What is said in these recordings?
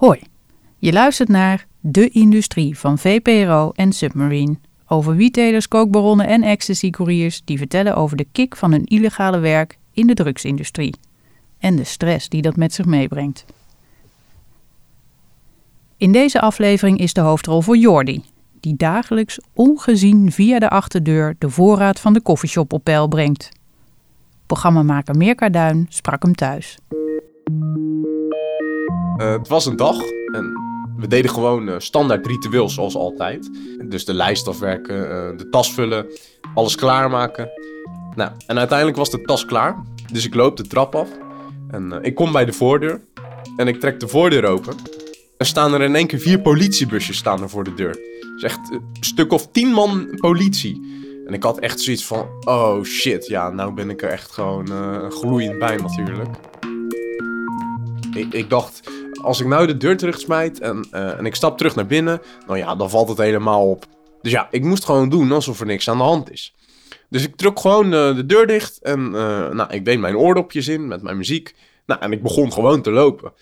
Hoi, je luistert naar De Industrie van VPRO en Submarine. Over wiettelers, kookbaronnen en ecstasy-couriers die vertellen over de kick van hun illegale werk in de drugsindustrie. En de stress die dat met zich meebrengt. In deze aflevering is de hoofdrol voor Jordi, die dagelijks ongezien via de achterdeur de voorraad van de koffieshop op peil brengt. Programmamaker Meerka Duin sprak hem thuis. Uh, het was een dag en we deden gewoon uh, standaard ritueel zoals altijd. Dus de lijst afwerken, uh, de tas vullen, alles klaarmaken. Nou, en uiteindelijk was de tas klaar. Dus ik loop de trap af en ik kom bij de voordeur en ik trek de voordeur open. Er staan er in één keer vier politiebusjes staan er voor de deur. Dus echt een stuk of tien man politie. En ik had echt zoiets van, oh shit, ja, nou ben ik er echt gewoon gloeiend bij natuurlijk. Ik, ik dacht, als ik nou de deur terugsmijt en, uh, en ik stap terug naar binnen, nou ja, dan valt het helemaal op. Dus ja, ik moest gewoon doen alsof er niks aan de hand is. Dus ik trok gewoon de deur dicht en uh, nou, ik deed mijn oordopjes in met mijn muziek. Nou, en ik begon gewoon te lopen.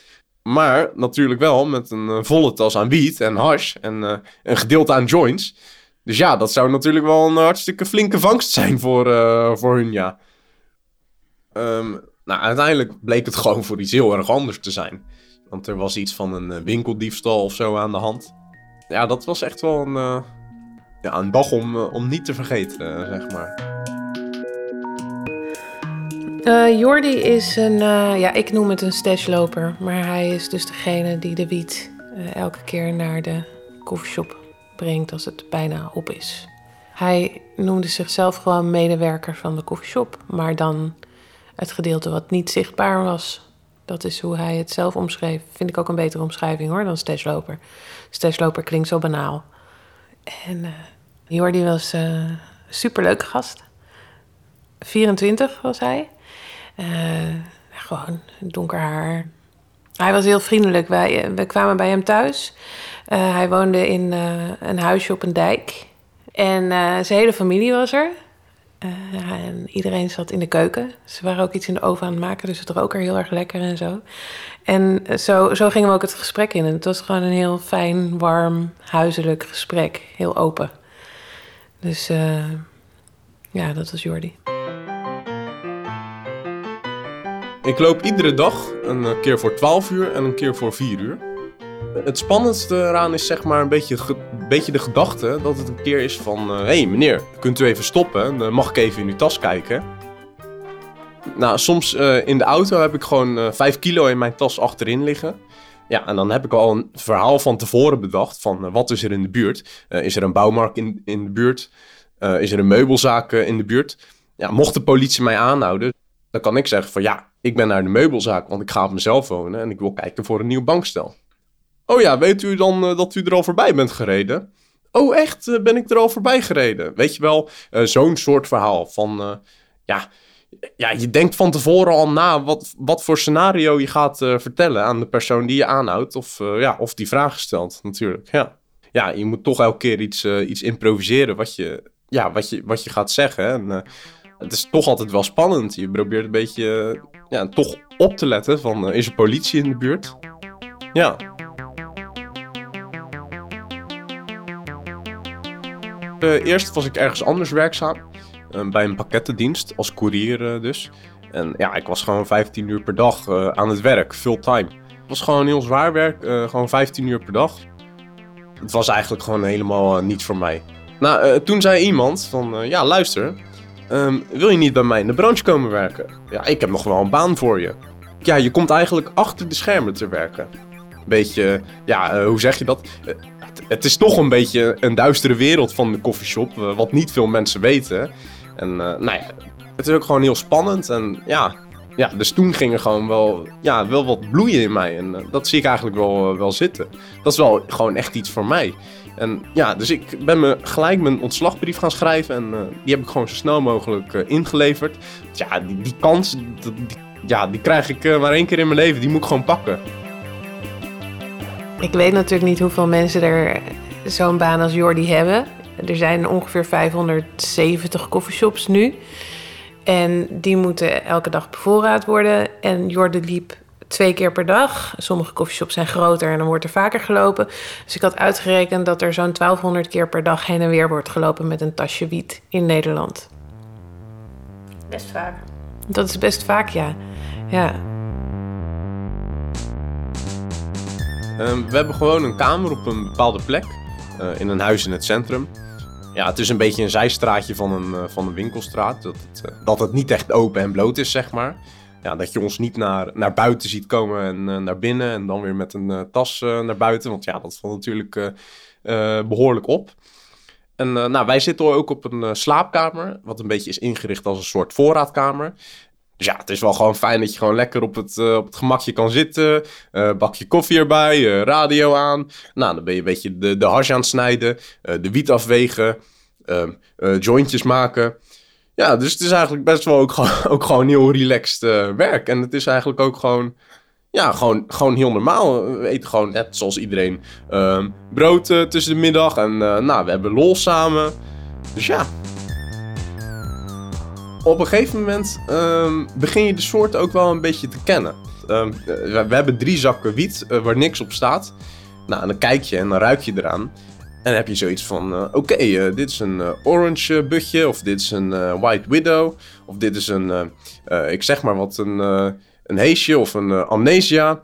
Maar natuurlijk wel met een volle tas aan wiet en hash en een gedeelte aan joints. Dus ja, dat zou natuurlijk wel een hartstikke flinke vangst zijn voor, voor hun, ja. Um, nou, uiteindelijk bleek het gewoon voor iets heel erg anders te zijn. Want er was iets van een eh, winkeldiefstal of zo aan de hand. Ja, dat was echt wel een, uh, ja, een dag om, uh, om niet te vergeten, zeg maar. Uh, Jordi is een, ja, ik noem het een stashloper. Maar hij is dus degene die de wiet elke keer naar de koffieshop brengt als het bijna op is. Hij noemde zichzelf gewoon medewerker van de koffieshop. Maar dan het gedeelte wat niet zichtbaar was. Dat is hoe hij het zelf omschreef. Vind ik ook een betere omschrijving hoor dan stashloper. Stashloper klinkt zo banaal. En uh, Jordi was uh, een superleuke gast. 24 was hij. Uh, gewoon donker haar. Hij was heel vriendelijk. Wij, we kwamen bij hem thuis. hij woonde in een huisje op een dijk. En zijn hele familie was er. Uh, en iedereen zat in de keuken. Ze waren ook iets in de oven aan het maken, dus het rook er heel erg lekker en zo. En zo, zo gingen we ook het gesprek in. En het was gewoon een heel fijn, warm, huiselijk gesprek. Heel open. Dus uh, ja, dat was Jordi. Ik loop iedere dag een keer voor 12 uur en een keer voor 4 uur. Het spannendste eraan is zeg maar een beetje, beetje de gedachte dat het een keer is van... Hé uh, hey, meneer, kunt u even stoppen? Dan mag ik even in uw tas kijken? Nou, soms uh, in de auto heb ik gewoon uh, eh, 5 kilo in mijn tas achterin liggen. Ja, en dan heb ik al een verhaal van tevoren bedacht van wat is er in de buurt? is er een bouwmarkt in, in de buurt? is er een meubelzaak in de buurt? Ja, mocht de politie mij aanhouden, dan kan ik zeggen van ja, ik ben naar de meubelzaak, want ik ga op mezelf wonen en ik wil kijken voor een nieuw bankstel. Oh ja, weet u dan uh, dat u er al voorbij bent gereden? Oh echt, uh, ben ik er al voorbij gereden? Weet je wel, uh, zo'n soort verhaal van, ja, ja, je denkt van tevoren al na wat, wat voor scenario je gaat vertellen aan de persoon die je aanhoudt. Of, ja, of die vragen stelt natuurlijk, ja. Ja, je moet toch elke keer iets, iets improviseren wat je, ja, wat je, wat je gaat zeggen. En, het is toch altijd wel spannend. Je probeert een beetje ja, toch op te letten van, is er politie in de buurt? Ja. Uh, eerst was ik ergens anders werkzaam. Uh, bij een pakkettendienst, als courier uh, dus. En ja, ik was gewoon 15 uur per dag aan het werk, fulltime. Het was gewoon heel zwaar werk, gewoon 15 uur per dag. Het was eigenlijk gewoon helemaal niet voor mij. Nou, toen zei iemand van, ja luister, um, wil je niet bij mij in de branche komen werken? Ja, ik heb nog wel een baan voor je. Ja, je komt eigenlijk achter de schermen te werken. Beetje, ja, hoe zeg je dat? Het is toch een beetje een duistere wereld van de koffieshop, uh, wat niet veel mensen weten. En uh, nou ja, het is ook gewoon heel spannend. En ja, ja, dus toen ging er gewoon wel, ja, wel wat bloeien in mij. En uh, dat zie ik eigenlijk wel, wel zitten. Dat is wel gewoon echt iets voor mij. En ja, dus ik ben me gelijk mijn ontslagbrief gaan schrijven. En die heb ik gewoon zo snel mogelijk ingeleverd. Ja, die, die kans, ja, die krijg ik maar één keer in mijn leven. Die moet ik gewoon pakken. Ik weet natuurlijk niet hoeveel mensen er zo'n baan als Jordi hebben. Er zijn ongeveer 570 coffeeshops nu. En die moeten elke dag bevoorraad worden. En Jordi liep twee keer per dag. Sommige coffeeshops zijn groter en dan wordt er vaker gelopen. Dus ik had uitgerekend dat er zo'n 1200 keer per dag heen en weer wordt gelopen met een tasje wiet in Nederland. Best vaak. Dat is best vaak, ja. Ja, Ehm, we hebben gewoon een kamer op een bepaalde plek. eh, in een huis in het centrum. Ja, het is een beetje een zijstraatje van een, eh, van een winkelstraat. Dat het, eh, dat het niet echt open en bloot is, zeg maar. Ja, dat je ons niet naar, naar buiten ziet komen en naar binnen. En dan weer met een tas naar buiten. Want ja, dat valt natuurlijk eh, eh, behoorlijk op. En nou, wij zitten ook op een slaapkamer. Wat een beetje is ingericht als een soort voorraadkamer. Dus ja, het is wel gewoon fijn dat je gewoon lekker op het, eh, op het gemakje kan zitten. eh bakje koffie erbij, eh, radio aan. Nou, dan ben je een beetje de, de hash aan het snijden. de wiet afwegen. ehm, eh, jointjes maken. Ja, dus het is eigenlijk best wel ook gewoon, ook gewoon heel relaxed werk. En het is eigenlijk ook gewoon... Ja, gewoon, gewoon heel normaal. We eten gewoon net zoals iedereen ehm, brood tussen de middag. En nou, we hebben lol samen. Dus ja, op een gegeven moment ehm, begin je de soort ook wel een beetje te kennen. Ehm, eh, we, hebben drie zakken wiet eh, waar niks op staat. Nou, en dan kijk je en dan ruik je eraan. En dan heb je zoiets van: eh, oké, dit is een orange butje, of dit is een white widow, of dit is een, ik zeg maar wat, een, een heesje of een amnesia.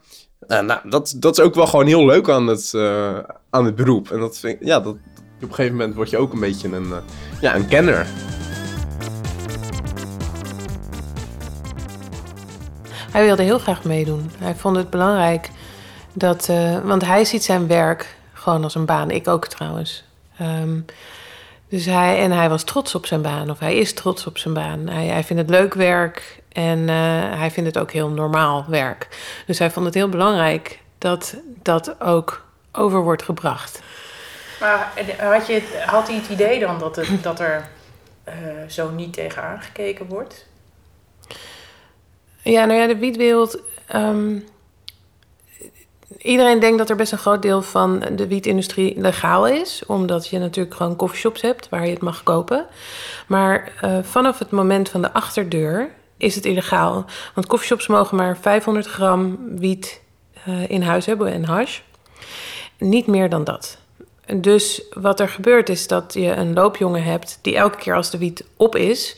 Nou, dat, dat is ook wel gewoon heel leuk aan het, aan het beroep. En dat ja, dat, op een gegeven moment word je ook een beetje een, ja, een kenner. Hij wilde heel graag meedoen. Hij vond het belangrijk dat. eh, want hij ziet zijn werk gewoon als een baan. Ik ook trouwens. Ehm, dus hij, en hij was trots op zijn baan, of hij is trots op zijn baan. Hij, hij vindt het leuk werk en eh, hij vindt het ook heel normaal werk. Dus hij vond het heel belangrijk dat dat ook over wordt gebracht. Maar had, je, had hij het idee dan dat, het, dat er eh, zo niet tegen aangekeken wordt? Ja, nou ja, de wietwereld. ehm, iedereen denkt dat er best een groot deel van de wietindustrie legaal is. Omdat je natuurlijk gewoon coffeeshops hebt waar je het mag kopen. Maar eh, vanaf het moment van de achterdeur is het illegaal. Want coffeeshops mogen maar 500 gram wiet eh, in huis hebben en hash. Niet meer dan dat. Dus wat er gebeurt is dat je een loopjongen hebt die elke keer als de wiet op is,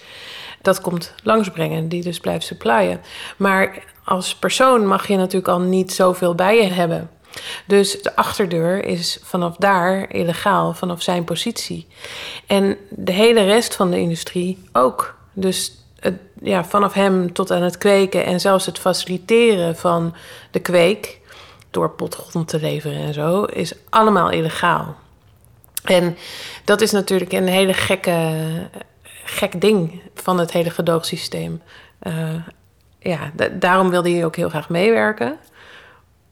dat komt langsbrengen, die dus blijft supplyen. Maar als persoon mag je natuurlijk al niet zoveel bij je hebben. Dus de achterdeur is vanaf daar illegaal, vanaf zijn positie. En de hele rest van de industrie ook. Dus het, ja, vanaf hem tot aan het kweken en zelfs het faciliteren van de kweek door potgrond te leveren en zo, is allemaal illegaal. En dat is natuurlijk een hele gekke, gek ding van het hele gedoogsysteem. Uh, ja, da daarom wilde hij ook heel graag meewerken.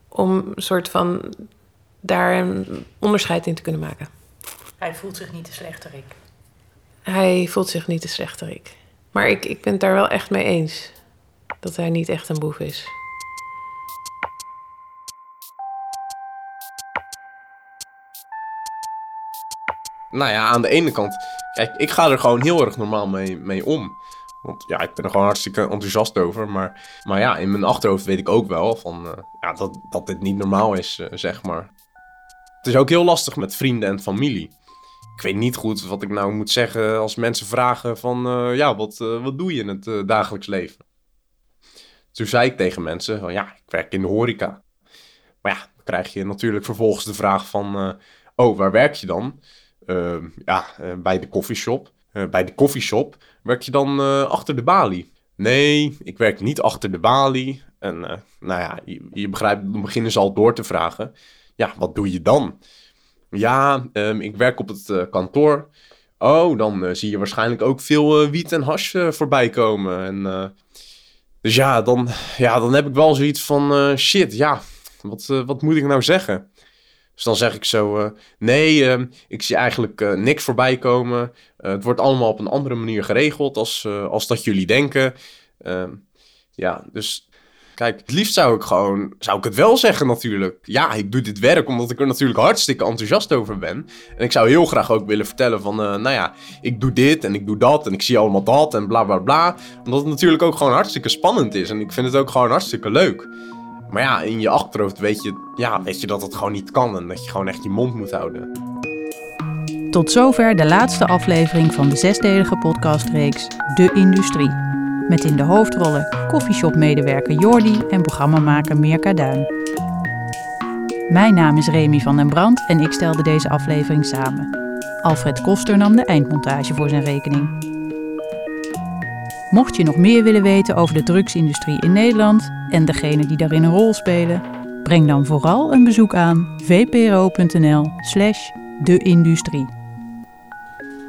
Om een soort van daar een onderscheid in te kunnen maken. Hij voelt zich niet de slechterik. Hij voelt zich niet de slechterik. Maar ik, ik ben het daar wel echt mee eens. Dat hij niet echt een boef is. Nou ja, aan de ene kant, kijk, ik ga er gewoon heel erg normaal mee, mee om. Want ja, ik ben er gewoon hartstikke enthousiast over. Maar, maar ja, in mijn achterhoofd weet ik ook wel van, uh, ja, dat, dat dit niet normaal is, uh, zeg maar. Het is ook heel lastig met vrienden en familie. Ik weet niet goed wat ik nou moet zeggen als mensen vragen van, uh, ja, wat, wat doe je in het dagelijks leven? Toen zei ik tegen mensen van, ja, ik werk in de horeca. Maar ja, dan krijg je natuurlijk vervolgens de vraag van, oh, waar werk je dan? Uh, ja, uh, bij de koffieshop. Uh, bij de koffieshop werk je dan achter de balie? Nee, ik werk niet achter de balie. En nou ja, je, begrijpt, dan beginnen ze al door te vragen. Ja, wat doe je dan? Ja, um, ik werk op het kantoor. Oh, dan zie je waarschijnlijk ook veel wiet en hash voorbij komen. En, dus ja dan, ja, dan heb ik wel zoiets van, shit, ja, wat, wat moet ik nou zeggen? Dus dan zeg ik zo, uh, nee, uh, ik zie eigenlijk uh, niks voorbij komen. het wordt allemaal op een andere manier geregeld als, als dat jullie denken. Ehm, ja, dus kijk, het liefst zou ik gewoon, zou ik het wel zeggen natuurlijk. Ja, ik doe dit werk omdat ik er natuurlijk hartstikke enthousiast over ben. En ik zou heel graag ook willen vertellen van, nou ja, ik doe dit en ik doe dat en ik zie allemaal dat en bla bla bla. Omdat het natuurlijk ook gewoon hartstikke spannend is en ik vind het ook gewoon hartstikke leuk. Maar ja, in je achterhoofd weet je, ja, weet je dat het gewoon niet kan en dat je gewoon echt je mond moet houden. Tot zover de laatste aflevering van de zesdelige podcastreeks De Industrie. Met in de hoofdrollen koffieshopmedewerker Jordi en programmamaker Mirka Duin. Mijn naam is Remy van den Brand en ik stelde deze aflevering samen. Alfred Koster nam de eindmontage voor zijn rekening. Mocht je nog meer willen weten over de drugsindustrie in Nederland en degenen die daarin een rol spelen, breng dan vooral een bezoek aan vpro.nl/slash de industrie.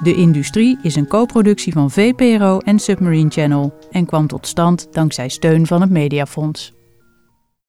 De Industrie is een co-productie van VPRO en Submarine Channel en kwam tot stand dankzij steun van het Mediafonds.